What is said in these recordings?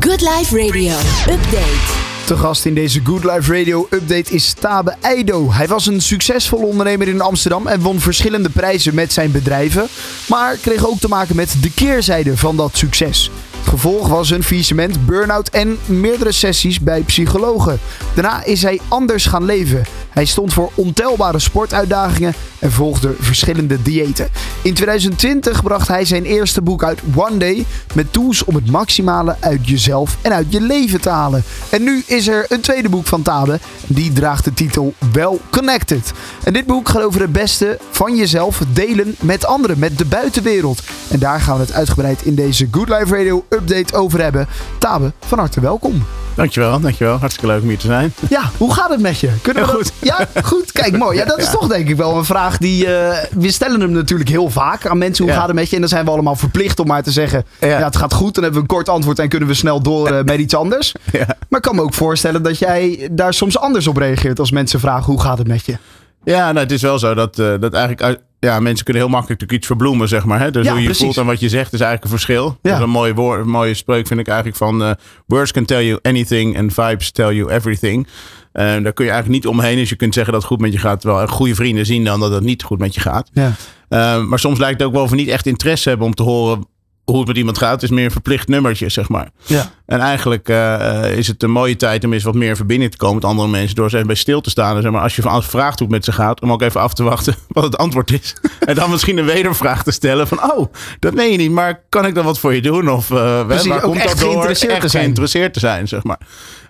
Good Life Radio Update. Te gast in deze Good Life Radio update is Tabe Eido. Hij was een succesvol ondernemer in Amsterdam en won verschillende prijzen met zijn bedrijven. Maar kreeg ook te maken met de keerzijde van dat succes. Het gevolg was een faillissement, burn-out en meerdere sessies bij psychologen. Daarna is hij anders gaan leven. Hij stond voor ontelbare sportuitdagingen en volgde verschillende diëten. In 2020 bracht hij zijn eerste boek uit One Day met tools om het maximale uit jezelf en uit je leven te halen. En nu is er een tweede boek van Tabe. Die draagt de titel Well Connected. En dit boek gaat over het beste van jezelf delen met anderen, met de buitenwereld. En daar gaan we het uitgebreid in deze Good Life Radio update over hebben. Tabe, van harte welkom. Dankjewel, dankjewel. Hartstikke leuk om hier te zijn. Ja, hoe gaat het met je? Kunnen we dat- goed. Ja, goed. Kijk, mooi. Ja, dat is Ja. toch denk ik wel een vraag die... eh, we stellen hem natuurlijk heel vaak aan mensen. Hoe Ja. gaat het met je? En dan zijn we allemaal verplicht om maar te zeggen... Ja, Ja. het gaat goed. Dan hebben we een kort antwoord en kunnen we snel door eh, met iets anders. Ja. Maar ik kan me ook voorstellen dat jij daar soms anders op reageert... als mensen vragen hoe gaat het met je? Ja, nou, het is wel zo dat, eh, dat eigenlijk uit- ja, mensen kunnen heel makkelijk natuurlijk iets verbloemen, zeg maar. Hè? Dus Ja, hoe je precies. voelt en wat je zegt is eigenlijk een verschil. Ja. Dat is een mooie, woord, een mooie spreuk vind ik eigenlijk van... eh, words can tell you anything and vibes tell you everything. Eh, daar kun je eigenlijk niet omheen. Dus je kunt zeggen dat het goed met je gaat. Terwijl goede vrienden zien dan dat het niet goed met je gaat. Ja. Eh, maar soms lijkt het ook wel of we niet echt interesse hebben om te horen hoe het met iemand gaat. Het is meer een verplicht nummertje, zeg maar. Ja. En eigenlijk eh, is het een mooie tijd om eens wat meer in verbinding te komen met andere mensen. Door eens even bij stil te staan. En zeg maar, als je van als vraagt hoe het met ze gaat, om ook even af te wachten wat het antwoord is. en dan misschien een wedervraag te stellen van, oh, dat meen je niet, maar kan ik dan wat voor je doen? Of eh, Precies, waar komt dat door? geïnteresseerd echt te zijn. geïnteresseerd te zijn, zeg maar.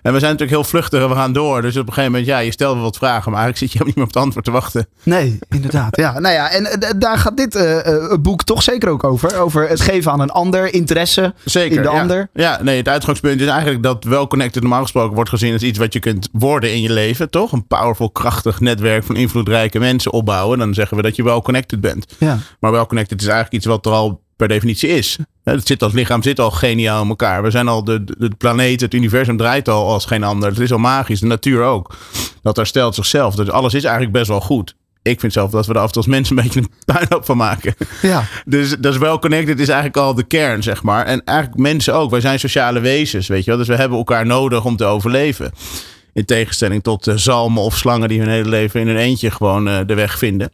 En we zijn natuurlijk heel vluchtig en we gaan door. Dus op een gegeven moment, ja, je stelt wel wat vragen, maar eigenlijk zit je helemaal niet meer op het antwoord te wachten. Nee, inderdaad. Ja, nou ja, en eh, daar gaat dit boek toch zeker ook over. Over het geven aan een ander, interesse Zeker. in de ja. ander. Ja, nee, het uitgangspunt is eigenlijk dat wel connected normaal gesproken wordt gezien als iets wat je kunt worden in je leven, toch? Een powerful, krachtig netwerk van invloedrijke mensen opbouwen. Dan zeggen we dat je wel connected bent. Ja. Maar wel connected is eigenlijk iets wat er al per definitie is. Het, zit als lichaam zit al geniaal in elkaar. We zijn al de, de, de planeet, het universum draait al als geen ander. Het is al magisch, de natuur ook. Dat herstelt zichzelf. Dus alles is eigenlijk best wel goed. Ik vind zelf dat we er af en toe als mensen een beetje een puinhoop van maken. Ja. Dus dat is wel connected is eigenlijk al de kern, zeg maar. En eigenlijk mensen ook. Wij zijn sociale wezens, weet je wel. Dus we hebben elkaar nodig om te overleven. In tegenstelling tot eh, zalmen of slangen die hun hele leven in hun eentje gewoon eh, de weg vinden.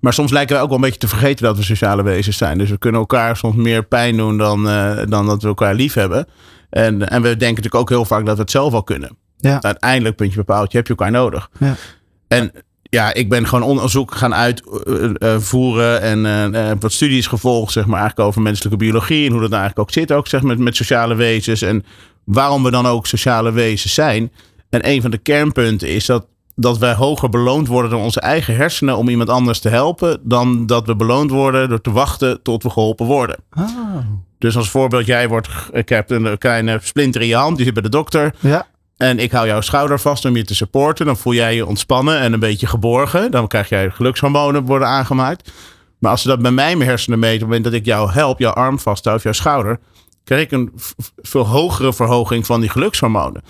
Maar soms lijken wij ook wel een beetje te vergeten dat we sociale wezens zijn. Dus we kunnen elkaar soms meer pijn doen dan, eh, dan dat we elkaar lief hebben. En, en we denken natuurlijk ook heel vaak dat we het zelf al kunnen. Ja. Uiteindelijk, puntje bepaald, je hebt je elkaar nodig. Ja. En ja, ik ben gewoon onderzoek gaan uitvoeren en eh, eh, wat studies gevolgd, zeg maar, eigenlijk over menselijke biologie en hoe dat nou eigenlijk ook zit, ook zeg met, met sociale wezens en waarom we dan ook sociale wezens zijn. En een van de kernpunten is dat, dat wij hoger beloond worden door onze eigen hersenen om iemand anders te helpen, dan dat we beloond worden door te wachten tot we geholpen worden. Ah. Dus als voorbeeld, jij wordt, ik heb een kleine splinter in je hand, die zit bij de dokter. Ja. En ik hou jouw schouder vast om je te supporten. Dan voel jij je ontspannen en een beetje geborgen. Dan krijg jij gelukshormonen worden aangemaakt. Maar als ze dat bij mij mijn hersenen meten, op het moment dat ik jou help, jouw arm vasthoud, jouw schouder, krijg ik een veel hogere verhoging van die gelukshormonen.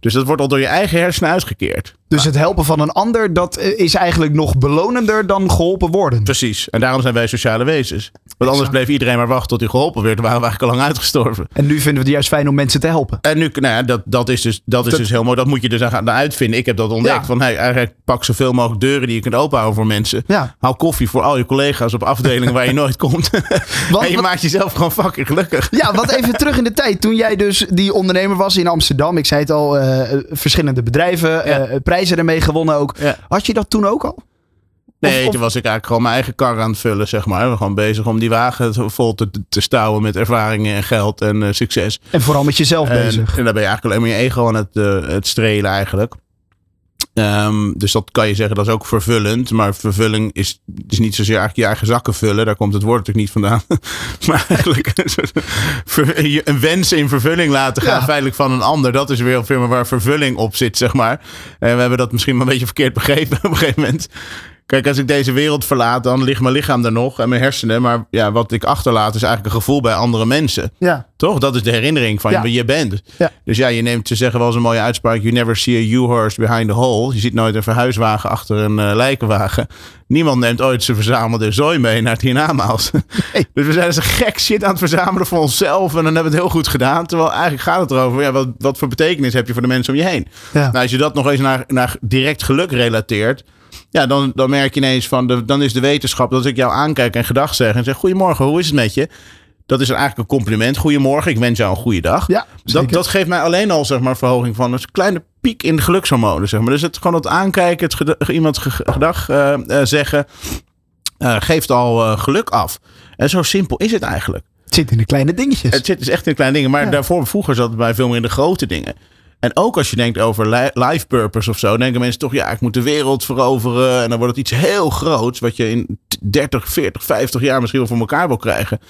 Dus dat wordt al door je eigen hersenen uitgekeerd. Dus het helpen van een ander, dat is eigenlijk nog belonender dan geholpen worden. Precies. En daarom zijn wij sociale wezens. Want anders bleef iedereen maar wachten tot hij geholpen werd. Dan waren we eigenlijk al lang uitgestorven. En nu vinden we het juist fijn om mensen te helpen. En nu, nou ja, dat, dat is, dus, dat is Dat- dus heel mooi. Dat moet je dus gaan uitvinden. Ik heb dat ontdekt. Ja. Van, hey, eigenlijk pak zoveel mogelijk deuren die je kunt openhouden voor mensen. Ja. Hou koffie voor al je collega's op afdelingen waar je nooit komt. Want- en je wat- maakt jezelf gewoon fucking gelukkig. Ja, wat even terug in de tijd. Toen jij dus die ondernemer was in Amsterdam. Ik zei het al, eh, verschillende bedrijven, eh, prijzen ermee gewonnen ook. Had je dat toen ook al? Nee, Of- toen was ik eigenlijk gewoon mijn eigen kar aan het vullen, zeg maar. We waren gewoon bezig om die wagen vol te, te stouwen met ervaringen en geld en eh, succes. En vooral met jezelf En, bezig. en dan ben je eigenlijk alleen maar je ego aan het, eh, het strelen eigenlijk. Ehm, dus dat kan je zeggen, dat is ook vervullend. Maar vervulling is, is niet zozeer eigenlijk je eigen zakken vullen. Daar komt het woord natuurlijk niet vandaan. maar eigenlijk een, soort een wens in vervulling laten gaan. Ja. Feitelijk van een ander. Dat is weer een firma waar vervulling op zit, zeg maar. En we hebben dat misschien maar een beetje verkeerd begrepen op een gegeven moment. Kijk, als ik deze wereld verlaat, dan ligt mijn lichaam er nog en mijn hersenen. Maar ja, wat ik achterlaat is eigenlijk een gevoel bij andere mensen. Ja. Toch? Dat is de herinnering van Ja. wie je bent. Ja. Dus ja, je neemt, ze zeggen wel eens een mooie uitspraak. You never see a U-horse behind the hole. Je ziet nooit een verhuiswagen achter een eh, lijkenwagen. Niemand neemt ooit zijn verzamelde zooi mee naar het hiernamaals. Nee. Dus we zijn dus een gek shit aan het verzamelen voor onszelf. En dan hebben we het heel goed gedaan. Terwijl eigenlijk gaat het erover. Ja, wat, wat voor betekenis heb je voor de mensen om je heen? Ja. Nou, als je dat nog eens naar, naar direct geluk relateert. Ja, dan, dan merk je ineens van. De, dan is de wetenschap dat ik jou aankijk en gedag zeg. En zeg: Goedemorgen, hoe is het met je? Dat is eigenlijk een compliment. Goedemorgen, ik wens jou een goede dag. Ja, dat, dat geeft mij alleen al zeg maar, verhoging van een kleine piek in de gelukshormonen. Zeg maar. Dus het, gewoon het aankijken, het iemand ge- gedag eh, eh, zeggen, eh, geeft al geluk af. En zo simpel is het eigenlijk. Het zit in de kleine dingetjes. Het zit dus echt in kleine dingen. Maar Ja. daarvoor, vroeger zat het bij veel meer in de grote dingen. En ook als je denkt over li- life purpose of zo, denken mensen toch, ja, ik moet de wereld veroveren. En dan wordt het iets heel groots, wat je in t- 30, 40, 50 jaar misschien wel voor elkaar wil krijgen.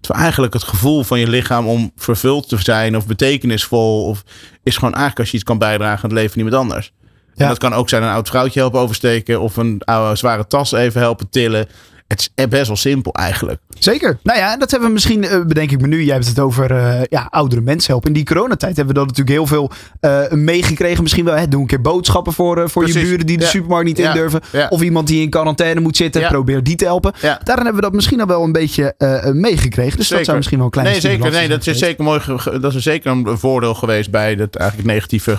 Terwijl eigenlijk het gevoel van je lichaam om vervuld te zijn of betekenisvol, of, is gewoon eigenlijk als je iets kan bijdragen aan het leven van iemand anders. Ja. En dat kan ook zijn een oud vrouwtje helpen oversteken of een oude zware tas even helpen tillen. Het is best wel simpel eigenlijk. Zeker. Nou ja, dat hebben we misschien, eh, bedenk ik me nu. Jij hebt het over eh, ja, oudere mensen helpen. In die coronatijd hebben we dat natuurlijk heel veel eh, meegekregen. Misschien wel, hè, doe een keer boodschappen voor, voor je buren die de Ja. supermarkt niet Ja. in durven. Ja. Of iemand die in quarantaine moet zitten. Probeer die te helpen. Daarin hebben we dat misschien al wel een beetje meegekregen. Dus dat zou misschien wel een kleine Nee, zeker. Nee, dat is zeker mooi. Dat is zeker een voordeel geweest bij het eigenlijk negatieve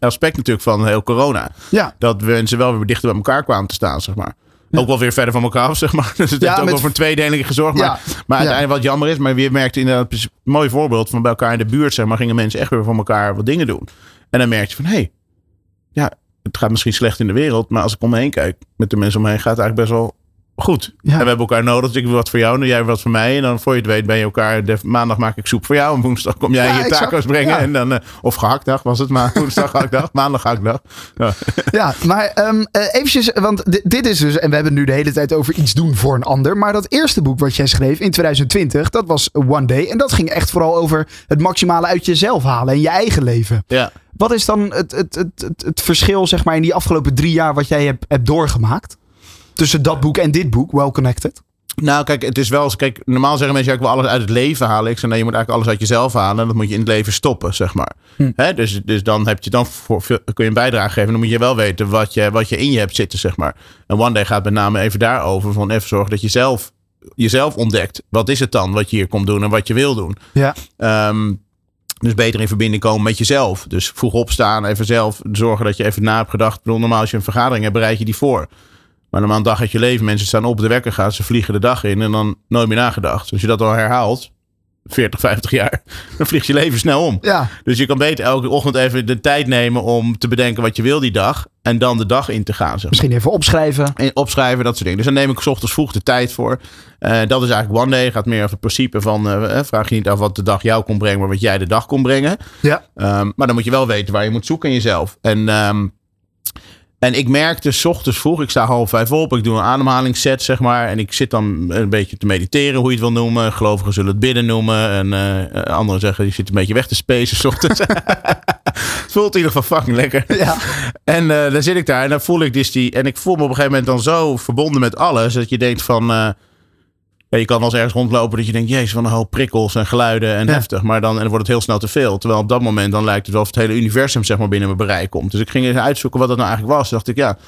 aspect natuurlijk van heel corona. Ja, Dat we mensen wel weer dichter bij elkaar kwamen te staan, zeg maar. Ook wel weer verder van elkaar af, zeg maar. Dus het heeft ook met- voor een tweedeling gezorgd. Maar, maar uiteindelijk wat jammer is, maar je merkt inderdaad een mooi voorbeeld van bij elkaar in de buurt, zeg maar, gingen mensen echt weer van elkaar wat dingen doen. En dan merk je van, hé, hey, ja, het gaat misschien slecht in de wereld, maar als ik om me heen kijk, met de mensen om me heen, gaat het eigenlijk best wel goed. Ja. En we hebben elkaar nodig. Dus ik doe wat voor jou, en jij wat voor mij. En dan voor je het weet ben je elkaar. De, maandag maak ik soep voor jou. En woensdag kom jij je exact. taco's brengen. En dan, eh, of gehaktdag was het, maar woensdag gehaktdag. Maandag gehaktdag. Ja. Ja, maar eh, eventjes, want di- dit is dus, en we hebben nu de hele tijd over iets doen voor een ander. Maar dat eerste boek wat jij schreef in 2020, dat was One Day. En dat ging echt vooral over het maximale uit jezelf halen en je eigen leven. ja. Wat is dan het, het, het, het, het verschil, zeg maar, in die afgelopen drie jaar wat jij hebt, hebt doorgemaakt? Tussen dat boek en dit boek, Well Connected. Nou, kijk, het is wel eens. Kijk, normaal zeggen mensen: ja, ik wil alles uit het leven halen. Ik zeg: nee, je moet eigenlijk alles uit jezelf halen. En dat moet je in het leven stoppen, zeg maar. Hm. Hè? Dus, dus dan, heb je, dan voor, kun je een bijdrage geven. Dan moet je wel weten wat je, wat je in je hebt zitten, zeg maar. En One Day gaat met name even daarover: van even zorgen dat je zelf, jezelf ontdekt. Wat is het dan wat je hier komt doen en wat je wil doen? Ja. Ehm, dus beter in verbinding komen met jezelf. Dus vroeg opstaan, even zelf zorgen dat je even na hebt gedacht. Ik bedoel, normaal als je een vergadering hebt, bereid je die voor. Maar normaal een dag uit je leven, mensen staan op, de wekker gaat, ze vliegen de dag in en dan nooit meer nagedacht. Dus als je dat al herhaalt, 40, 50 jaar, dan vliegt je leven snel om. Ja, Dus je kan beter elke ochtend even de tijd nemen om te bedenken wat je wil die dag. En dan de dag in te gaan. Zeg misschien even opschrijven. En opschrijven, dat soort dingen. Dus dan neem ik 's ochtends vroeg de tijd voor. Eh, dat is eigenlijk one day. Gaat meer over het principe van... eh, eh, vraag je niet af wat de dag jou kon brengen... maar wat jij de dag kon brengen. Ja. Ehm, maar dan moet je wel weten waar je moet zoeken in jezelf. En, ehm, en ik merkte 's ochtends vroeg... Ik sta half vijf op. Ik doe een ademhalingsset, zeg maar. En ik zit dan een beetje te mediteren, hoe je het wil noemen. Gelovigen zullen het bidden noemen. En eh, eh, anderen zeggen, je zit een beetje weg te spacen 's ochtends. het voelt in ieder geval fucking lekker. Ja. En eh, dan zit ik daar en dan voel ik dus die. En ik voel me op een gegeven moment dan zo verbonden met alles. Dat je denkt van. Je kan wel eens ergens rondlopen dat je denkt, jezus, van een hoop prikkels en geluiden en Ja. heftig. Maar dan, en dan wordt het heel snel te veel. Terwijl op dat moment dan lijkt het wel of het hele universum zeg maar binnen mijn bereik komt. Dus ik ging eens uitzoeken wat dat nou eigenlijk was. Toen dacht ik, ja,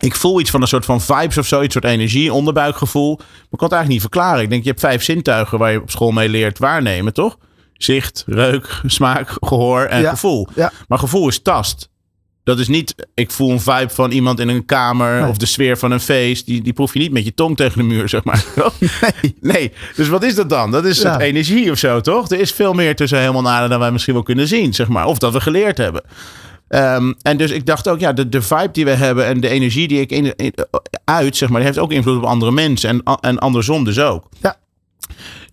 ik voel iets van een soort van vibes of zo, iets soort energie, onderbuikgevoel. Maar ik kan het eigenlijk niet verklaren. Ik denk, je hebt vijf zintuigen waar je op school mee leert waarnemen, toch? Zicht, reuk, smaak, gehoor en Ja. gevoel. Ja. Maar gevoel is tast. Dat is niet, ik voel een vibe van iemand in een kamer Nee. of de sfeer van een feest. Die, die proef je niet met je tong tegen de muur, zeg maar. Nee. Nee, dus wat is dat dan? Dat is Ja. energie of zo, toch? Er is veel meer tussen helemaal naden dan wij misschien wel kunnen zien, zeg maar. Of dat we geleerd hebben. Ehm, en dus ik dacht ook, ja, de, de vibe die we hebben en de energie die ik in, in- uit, zeg maar, die heeft ook invloed op andere mensen. En, en andersom dus ook. Ja.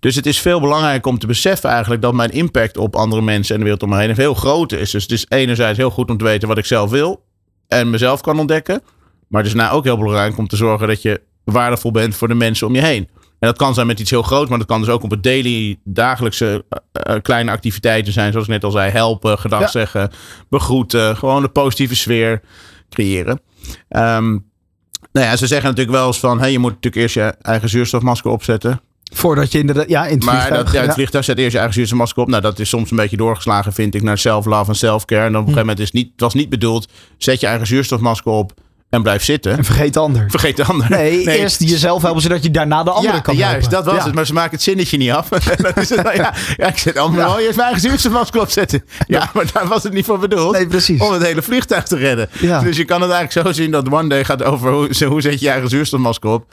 Dus het is veel belangrijker om te beseffen eigenlijk dat mijn impact op andere mensen en de wereld om me heen heel groot is. Dus het is enerzijds heel goed om te weten wat ik zelf wil en mezelf kan ontdekken. Maar het is nou ook heel belangrijk om te zorgen dat je waardevol bent voor de mensen om je heen. En dat kan zijn met iets heel groots, maar dat kan dus ook op het daily, dagelijkse eh, eh, kleine activiteiten zijn. Zoals ik net al zei, helpen, gedag Ja. zeggen, begroeten. Gewoon een positieve sfeer creëren. Ehm, Nou ja, ze zeggen natuurlijk wel eens van... Hey, je moet natuurlijk eerst je eigen zuurstofmasker opzetten. Voordat je inderdaad... Ja, in het Maar vliegtuig. dat, ja, het vliegtuig zet eerst je eigen zuurstofmasker op. Nou, dat is soms een beetje doorgeslagen, vind ik, naar self-love en self-care. En op een gegeven moment is niet, het was niet bedoeld... zet je eigen zuurstofmasker op en blijf zitten. En vergeet de ander. Vergeet de ander. Nee, eerst jezelf helpen zodat je daarna de andere ja, kan juist, helpen. dat was Ja. het. Maar ze maken het zinnetje niet af. dat is het, ja, ja, ik zet allemaal Ja. oh, eerst mijn eigen zuurstofmasker opzetten. Ja, maar daar was het niet voor bedoeld. Nee, precies. Om het hele vliegtuig te redden. Ja. Dus je kan het eigenlijk zo zien dat One Day gaat over hoe, hoe zet je je eigen zuurstofmasker op.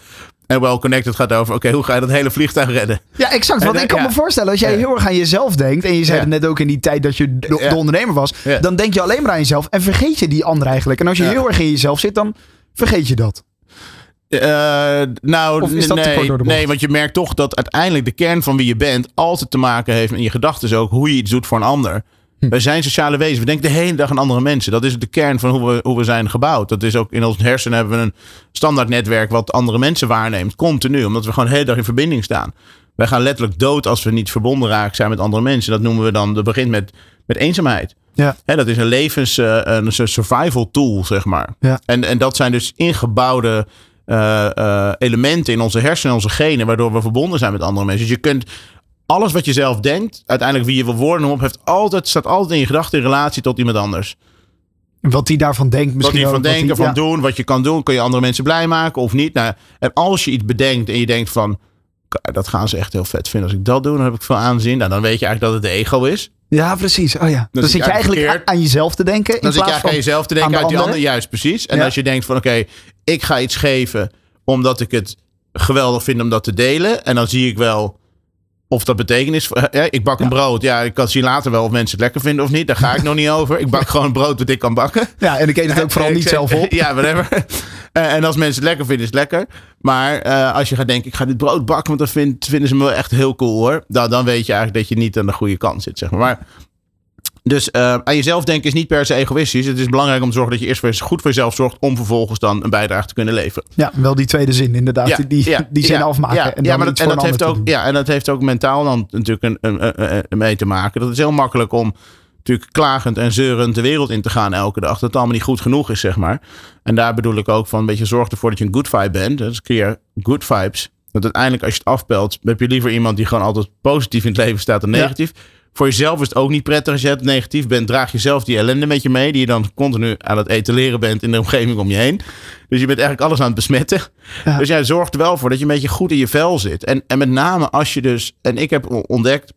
En Well Connected gaat over, oké, hoe ga je dat hele vliegtuig redden? Ja, exact. Want En, ik kan ja. me voorstellen, als jij heel erg aan jezelf denkt. En je zei het net ook in die tijd dat je de, ondernemer was. Dan denk je alleen maar aan jezelf. En vergeet je die ander eigenlijk. En als je heel erg in jezelf zit, dan vergeet je dat. Eh, nou, nee, kort door de bocht? nee, want je merkt toch dat uiteindelijk de kern van wie je bent altijd te maken heeft met je gedachten ook, hoe je iets doet voor een ander. Hm. Wij zijn sociale wezens. We denken de hele dag aan andere mensen. Dat is de kern van hoe we, hoe we zijn gebouwd. Dat is ook in ons hersenen hebben we een standaard netwerk wat andere mensen waarneemt. Continu. Omdat we gewoon de hele dag in verbinding staan. Wij gaan letterlijk dood als we niet verbonden raken zijn met andere mensen. Dat noemen we dan, dat begint met, met eenzaamheid. Ja. Dat is een levens, eh, een survival tool, zeg maar. Ja. En, en dat zijn dus ingebouwde eh, eh, elementen in onze hersenen, onze genen, waardoor we verbonden zijn met andere mensen. Dus je kunt alles wat je zelf denkt, uiteindelijk wie je wil worden, op, heeft altijd, staat altijd in je gedachten in relatie tot iemand anders. Wat die daarvan denkt Wat misschien die van wat denken, die- van ja. doen, wat je kan doen, kun je andere mensen blij maken of niet. Nou, en als je iets bedenkt en je denkt van, "K- dat gaan ze echt heel vet vinden als ik dat doe, dan heb ik veel aanzien. Nou, dan weet je eigenlijk dat het de ego is. Ja, precies. Oh ja. Dan zit zit je eigenlijk aan jezelf te denken. In Dan zit je eigenlijk aan jezelf te denken aan uit de die ander. Juist, precies. En Ja. als je denkt van oké, ik ga iets geven omdat ik het geweldig vind om dat te delen. En dan zie ik wel of dat betekenis... Ja, ik bak een brood. Ja, ik kan zien later wel of mensen het lekker vinden of niet. Daar ga ik nog niet over. Ik bak gewoon brood dat ik kan bakken. Ja, en ik eet het ook vooral niet zelf op. Ja, whatever. Eh, en als mensen het lekker vinden, is het lekker. Maar eh, als je gaat denken, ik ga dit brood bakken, want dat vind- vinden ze me wel echt heel cool hoor. Dan, dan weet je eigenlijk dat je niet aan de goede kant zit, zeg maar. maar dus eh, aan jezelf denken is niet per se egoïstisch. Het is belangrijk om te zorgen dat je eerst weer goed voor jezelf zorgt om vervolgens dan een bijdrage te kunnen leveren. Ja, wel die tweede zin inderdaad. die die, die zin ja, afmaken. Ja, en dan maar dat, en dat heeft ook, ja, en dat heeft ook mentaal dan natuurlijk een, een, een- een- mee te maken. Dat is heel makkelijk om natuurlijk klagend en zeurend de wereld in te gaan elke dag. Dat het allemaal niet goed genoeg is, zeg maar. En daar bedoel ik ook van een beetje zorg ervoor dat je een good vibe bent. Dus creëer good vibes. Dat uiteindelijk als je het afpelt, heb je liever iemand die gewoon altijd positief in het leven staat dan Ja. Voor jezelf is het ook niet prettig als je het negatief bent. Draag je zelf die ellende met je mee. Die je dan continu aan het etaleren bent in de omgeving om je heen. Dus je bent eigenlijk alles aan het besmetten. Ja. Dus jij zorgt er wel voor dat je een beetje goed in je vel zit. En, en met name als je dus... En ik heb ontdekt...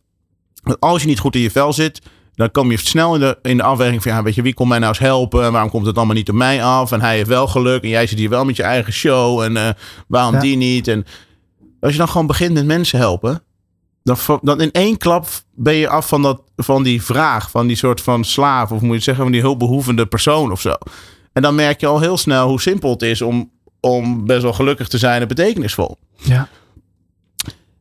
dat Als je niet goed in je vel zit... Dan kom je snel in de, in de afweging van... Ja, weet je, wie komt mij nou eens helpen? Waarom komt het allemaal niet op mij af? En hij heeft wel geluk. En jij zit hier wel met je eigen show. En eh, waarom Ja. die niet? En als je dan gewoon begint met mensen helpen... Dan, dan in één klap ben je af van, dat, van die vraag. Van die soort van slaaf. Of moet je zeggen, van die hulpbehoevende persoon of zo. En dan merk je al heel snel hoe simpel het is om, om best wel gelukkig te zijn en betekenisvol. Ja.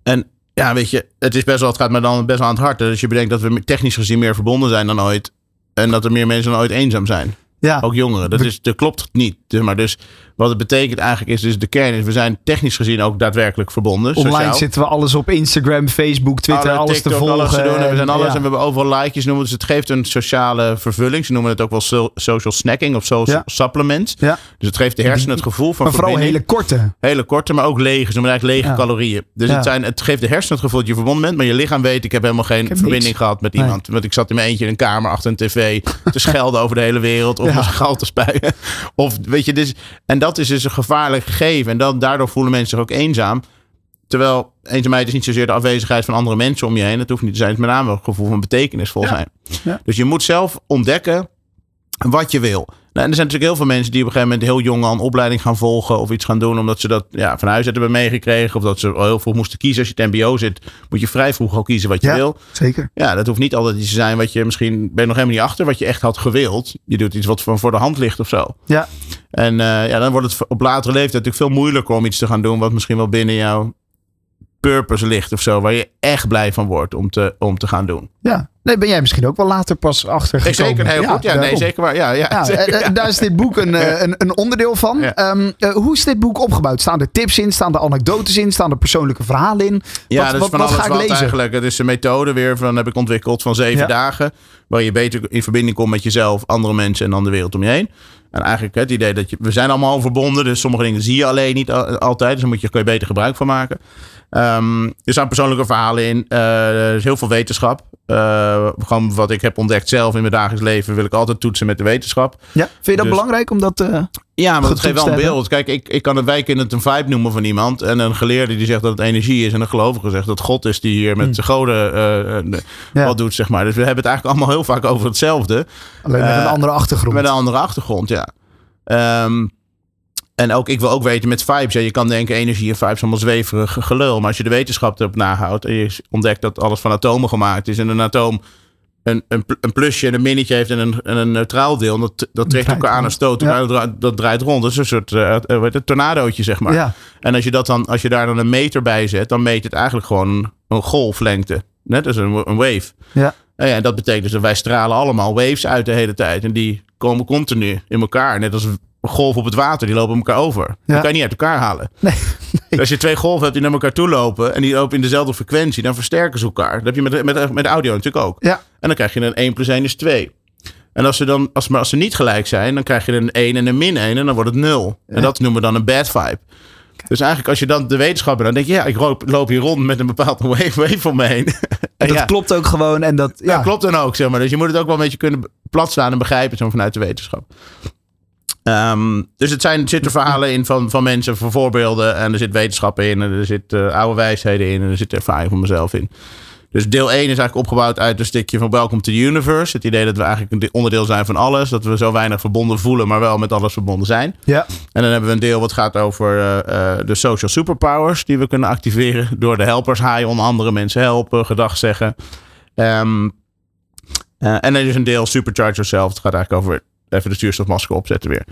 En ja, weet je, het is best wel, het gaat me dan best wel aan het hart. Dus je bedenkt dat we technisch gezien meer verbonden zijn dan ooit. En dat er meer mensen dan ooit eenzaam zijn. Ja. Ook jongeren. Dat, is, dat klopt niet. Maar dus wat het betekent eigenlijk is, dus de kern is, we zijn technisch gezien ook daadwerkelijk verbonden. Online sociaal. zitten we alles op Instagram, Facebook, Twitter, Alle alles te volgen. alles te doen. En we zijn alles Ja. en we hebben overal likejes noemen. Dus het geeft een sociale vervulling. Ze noemen het ook wel so- social snacking of social Ja. supplements. Ja. Dus het geeft de hersenen het gevoel van Maar vooral verbinding. hele korte. Hele korte, maar ook lege. Ze noemen eigenlijk lege calorieën. Dus het, zijn, het geeft de hersenen het gevoel dat je verbonden bent. Maar je lichaam weet, ik heb helemaal geen heb verbinding niks. gehad met Nee. iemand. Want ik zat in mijn eentje in een kamer achter een tv te schelden over de hele wereld. Of Ja. gal te spuien. Of weet je, dus, en dat is dus een gevaarlijk gegeven. En dan, daardoor voelen mensen zich ook eenzaam. Terwijl eenzaamheid is niet zozeer de afwezigheid van andere mensen om je heen. Het hoeft niet te zijn. Het is met name een gevoel van betekenisvol Ja. zijn. Ja. Dus je moet zelf ontdekken wat je wil. Nou, en er zijn natuurlijk heel veel mensen die op een gegeven moment heel jong al een opleiding gaan volgen of iets gaan doen, omdat ze dat ja, van huis uit hebben meegekregen. Of dat ze al heel vroeg moesten kiezen. Als je het MBO zit, moet je vrij vroeg al kiezen wat je Ja. wil. Zeker. Ja, dat hoeft niet altijd iets te zijn wat je misschien ben je nog helemaal niet achter, wat je echt had gewild. Je doet iets wat van voor de hand ligt of zo. Ja. En eh, ja, dan wordt het op latere leeftijd natuurlijk veel moeilijker om iets te gaan doen wat misschien wel binnen jouw purpose ligt of zo, waar je echt blij van wordt om te, om te gaan doen. Ja. Nee, ben jij misschien ook wel later pas achter gekomen. zeker, heel goed. Ja, nee, zeker waar. Ja, ja, Ja, zeker, eh, ja. eh, daar is dit boek een, eh, een, een onderdeel van. Ehm, eh, hoe is dit boek opgebouwd? Staan er tips in? Staan er anekdotes in? Staan er persoonlijke verhalen in? Ja, wat, dat is wat, van wat alles ga ik lezen? eigenlijk. Het is een methode weer van heb ik ontwikkeld van zeven dagen. Waar je beter in verbinding komt met jezelf, andere mensen en dan de wereld om je heen. En eigenlijk het idee dat je, we zijn allemaal verbonden, dus sommige dingen zie je alleen niet altijd. Dus daar moet je, kun je beter gebruik van maken. Um, er staan persoonlijke verhalen in. Uh, er is heel veel wetenschap. Uh, gewoon wat ik heb ontdekt zelf in mijn dagelijks leven, wil ik altijd toetsen met de wetenschap. Ja, vind je dat dus- belangrijk om dat uh, Ja, maar dat geeft wel een beeld. Kijk, ik, ik kan het wij kunnen het een vibe noemen van iemand. En een geleerde die zegt dat het energie is. En een gelovige zegt dat God is die hier met hmm. zijn goden ja. wat doet, zeg maar. Dus we hebben het eigenlijk allemaal heel vaak over hetzelfde. Alleen met een andere achtergrond. Met een andere achtergrond, ja. Um, en ook, ik wil ook weten met vibes. Ja, je kan denken, energie en vibes allemaal zweverig gelul. Maar als je de wetenschap erop nahoudt en je ontdekt dat alles van atomen gemaakt is. En een atoom een, een, een plusje en een minnetje heeft en een, een neutraal deel. Dat, dat trekt elkaar aan en stoot. Dat, draait rond. Dat is een soort uh, een tornadootje, zeg maar. Ja. En als je, dat dan, als je daar dan een meter bij zet, dan meet het eigenlijk gewoon een golflengte. Net als een, een wave. Ja. En, ja, en dat betekent dus dat wij stralen allemaal waves uit de hele tijd. En die komen continu in elkaar. Net als golf op het water, die lopen elkaar over. Ja. Die kan je niet uit elkaar halen. Nee, Als je twee golven hebt die naar elkaar toe lopen en die lopen in dezelfde frequentie, dan versterken ze elkaar. Dat heb je met, met, met audio natuurlijk ook. Ja. En dan krijg je een 1 plus 1 is 2. En als ze, dan, als, maar als ze niet gelijk zijn, dan krijg je een 1 en een min 1 en dan wordt het 0. En dat noemen we dan een bad vibe. Dus eigenlijk als je dan de wetenschapper, dan denk je, ja, ik loop, loop hier rond met een bepaald wave, wave om me heen. En dat klopt ook gewoon. En dat, ja. dat klopt dan ook, zeg maar. Dus je moet het ook wel een beetje kunnen platslaan en begrijpen, zo vanuit de wetenschap. Um, dus het zijn, zitten verhalen in van, van mensen, voor voorbeelden. En er zit wetenschap in. En er zit uh, oude wijsheden in. En er zit ervaring van mezelf in. Dus deel 1 is eigenlijk opgebouwd uit een stukje van Welcome to the Universe. Het idee dat we eigenlijk een onderdeel zijn van alles. Dat we zo weinig verbonden voelen, maar wel met alles verbonden zijn. Ja. En dan hebben we een deel wat gaat over uh, uh, de social superpowers die we kunnen activeren. Door de helpers haaien, onder andere mensen helpen, gedag zeggen. Um, uh, en er is een deel Supercharge Yourself. Het gaat eigenlijk over even de zuurstofmasker opzetten weer.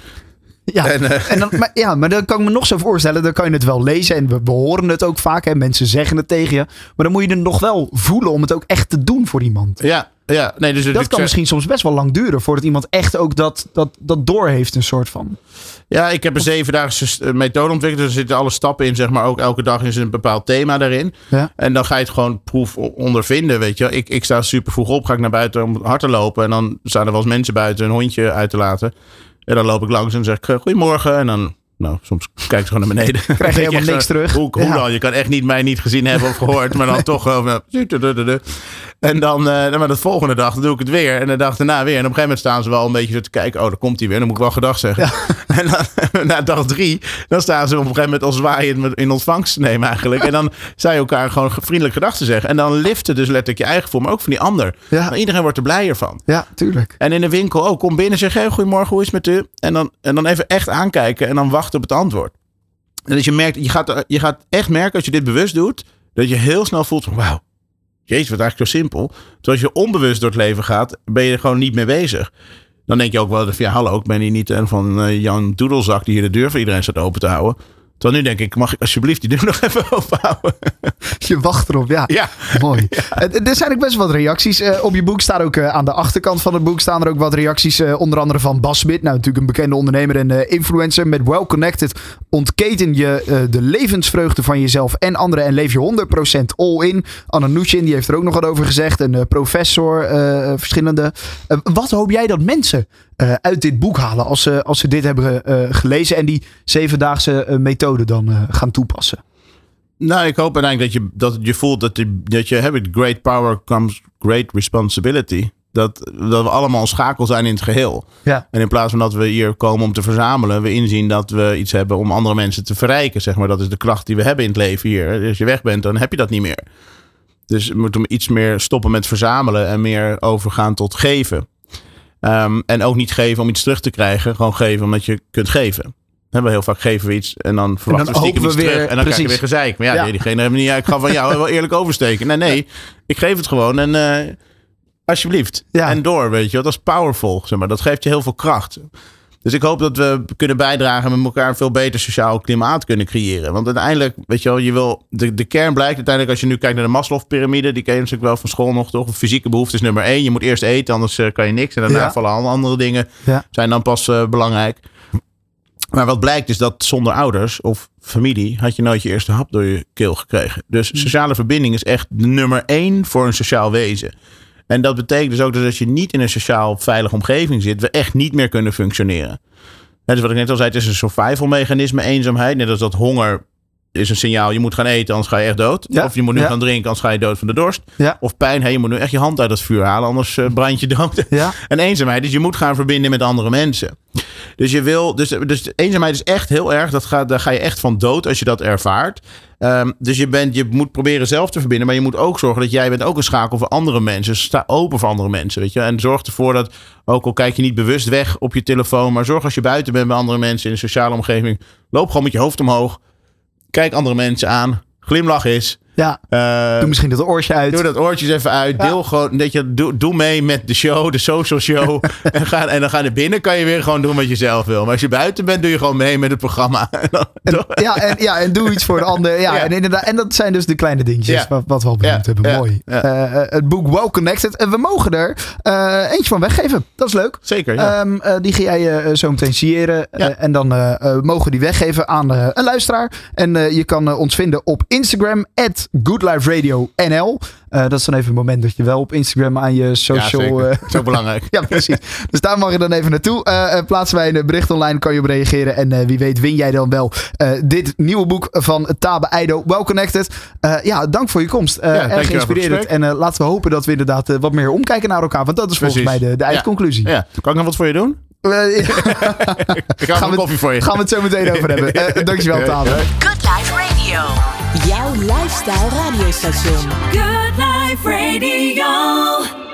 Ja, en, uh, en dan, maar, ja, maar dan kan ik me nog zo voorstellen. Dan kan je het wel lezen en we, horen het ook vaak. Hè, mensen zeggen het tegen je. Maar dan moet je het nog wel voelen om het ook echt te doen voor iemand. Ja, ja. Nee, dus dat kan misschien soms best wel lang duren voordat iemand echt ook dat, dat, dat door heeft, een soort van. Ja, ik heb een zevendaagse eh, methode ontwikkeld. Er zitten alle stappen in, zeg maar. Ook elke dag is een bepaald thema daarin. Ja. En dan ga je het gewoon proef ondervinden, weet je. Ik, ik sta super vroeg op, ga ik naar buiten om hard te lopen. En dan staan er wel eens mensen buiten een hondje uit te laten. En dan loop ik langs en zeg ik, goedemorgen. En dan nou, soms kijk je gewoon naar beneden. Krijg je helemaal niks terug. Hoe, hoe dan? Je kan echt niet mij niet gezien hebben of gehoord. Maar dan toch... Uh, en dan, uh, maar de volgende dag doe ik het weer. En de dag daarna weer. En op een gegeven moment staan ze wel een beetje zo te kijken. Oh, daar komt hij weer. Dan moet ik wel gedag zeggen. Ja. En dan, na dag drie, dan staan ze op een gegeven moment als zwaaiend in ontvangst te nemen eigenlijk. En dan zij elkaar gewoon vriendelijk gedag te zeggen. En dan liften dus letterlijk je eigen gevoel, maar ook van die ander. Ja. iedereen wordt er blijer van. Ja, tuurlijk. En in de winkel, oh, kom binnen, zeg, hey, goedemorgen, hoe is het met u? En dan, en dan even echt aankijken en dan wachten op het antwoord. En dus je merkt, je gaat, je gaat echt merken als je dit bewust doet, dat je heel snel voelt van, wauw, jezus, wat eigenlijk zo simpel. Terwijl als je onbewust door het leven gaat, ben je er gewoon niet mee bezig. Dan denk je ook wel, ja hallo, ik ben hier niet een van uh, Jan Doedelzak die hier de deur voor iedereen staat open te houden. Dan nu denk ik, mag ik alsjeblieft die deur nog even openhouden? Je wacht erop, ja. ja. Mooi. Ja. Er zijn ook best wat reacties. Uh, op je boek staan ook uh, aan de achterkant van het boek staan er ook wat reacties. Uh, onder andere van Bas Smit. Nou, natuurlijk een bekende ondernemer en influencer. Met Well Connected ontketen je de levensvreugde van jezelf en anderen. En leef je 100% all in. Anna Nushin, die heeft er ook nog wat over gezegd. Een professor, verschillende. wat hoop jij dat mensen uit dit boek halen als ze, als ze dit hebben gelezen en die zevendaagse methode dan gaan toepassen? Nou, ik hoop uiteindelijk dat je, dat je voelt dat je, dat je hebt great power comes great responsibility. Dat, dat we allemaal een schakel zijn in het geheel. Ja. En in plaats van dat we hier komen om te verzamelen, we inzien dat we iets hebben om andere mensen te verrijken. Zeg maar. Dat is de kracht die we hebben in het leven hier. Als je weg bent, dan heb je dat niet meer. Dus we moeten iets meer stoppen met verzamelen en meer overgaan tot geven. Um, en ook niet geven om iets terug te krijgen, gewoon geven omdat je kunt geven hebben we heel vaak geven we iets en dan verwachten we stiekem iets weer, terug. En dan krijg je weer gezeik. Maar ja, diegene hebben niet. Ja, ik ga van jou wel eerlijk oversteken. Nee, nee. Ik geef het gewoon en uh, alsjeblieft. En door, weet je. Dat is powerful, zeg maar. Dat geeft je heel veel kracht. Dus ik hoop dat we kunnen bijdragen met elkaar een veel beter sociaal klimaat kunnen creëren. Want uiteindelijk, weet je wel, je wil, de, de kern blijkt uiteindelijk als je nu kijkt naar de Maslow-pyramide, die ken je natuurlijk wel van school nog, toch? Fysieke behoefte is nummer één. Je moet eerst eten, anders uh, kan je niks. En daarna vallen alle andere dingen zijn dan pas uh, belangrijk. Maar wat blijkt is dat zonder ouders of familie had je nooit je eerste hap door je keel gekregen. Dus mm. sociale verbinding is echt nummer één voor een sociaal wezen. En dat betekent dus ook dat als je niet in een sociaal veilige omgeving zit, we echt niet meer kunnen functioneren. Hè, dus wat ik net al zei, het is een survival mechanisme, eenzaamheid. Net als dat honger is een signaal, je moet gaan eten, anders ga je echt dood. Ja, Of je moet nu ja. gaan drinken, anders ga je dood van de dorst. Ja. Of pijn, hey, je moet nu echt je hand uit het vuur halen, anders eh, brand je dood. En eenzaamheid, dus je moet gaan verbinden met andere mensen. Dus je wil, dus, dus eenzaamheid is echt heel erg, dat gaat, daar ga je echt van dood als je dat ervaart. Ehm, dus je, bent, je moet proberen zelf te verbinden, maar je moet ook zorgen dat jij bent ook een schakel voor andere mensen. Sta open voor andere mensen, weet je. En zorg ervoor dat, ook al kijk je niet bewust weg op je telefoon, maar zorg als je buiten bent bij andere mensen in een sociale omgeving, loop gewoon met je hoofd omhoog. Kijk andere mensen aan. Glimlach is. Ja, Eh, doe misschien dat oortje uit. Doe dat oortjes even uit. Ja. Deel gewoon, dat je, doe, doe mee met de show, de social show. en, ga, en dan ga je binnen, kan je weer gewoon doen wat je zelf wil. Maar als je buiten bent, doe je gewoon mee met het programma. En ja, en, ja, en doe iets voor de ander. Ja, Ja. En, inderdaad, en dat zijn dus de kleine dingetjes Ja. wat, wat we al benoemd hebben. Mooi. Eh, eh, het boek Well Connected. En we mogen er eentje van weggeven. Dat is leuk. Zeker, ja. Eh, die ga jij zo meteen siëren. En dan mogen we die weggeven aan een luisteraar. En je kan ons vinden op Instagram. At GoodLifeRadioNL. Eh, dat is dan even een moment dat je wel op Instagram aan je ja, social... eh, Zo belangrijk. ja, precies. Dus daar mag je dan even naartoe. Eh, plaatsen wij een bericht online, kan je op reageren. En eh, wie weet win jij dan wel eh, dit nieuwe boek van Tabe Eido, Well Connected. Eh, ja, dank voor je komst. Eh dankjewel erg het geïnspireerd. En eh, laten we hopen dat we inderdaad wat meer omkijken naar elkaar. Want dat is volgens Precies. mij de, de Ja. eindconclusie. Ja. Kan ik nog wat voor je doen? Eh, Ik ga Gaan we- een koffie voor je. gaan we het zo meteen over hebben. Eh, dankjewel, Tabe. Good Life Radio. Jouw lifestyle radiostation. Good Life Radio.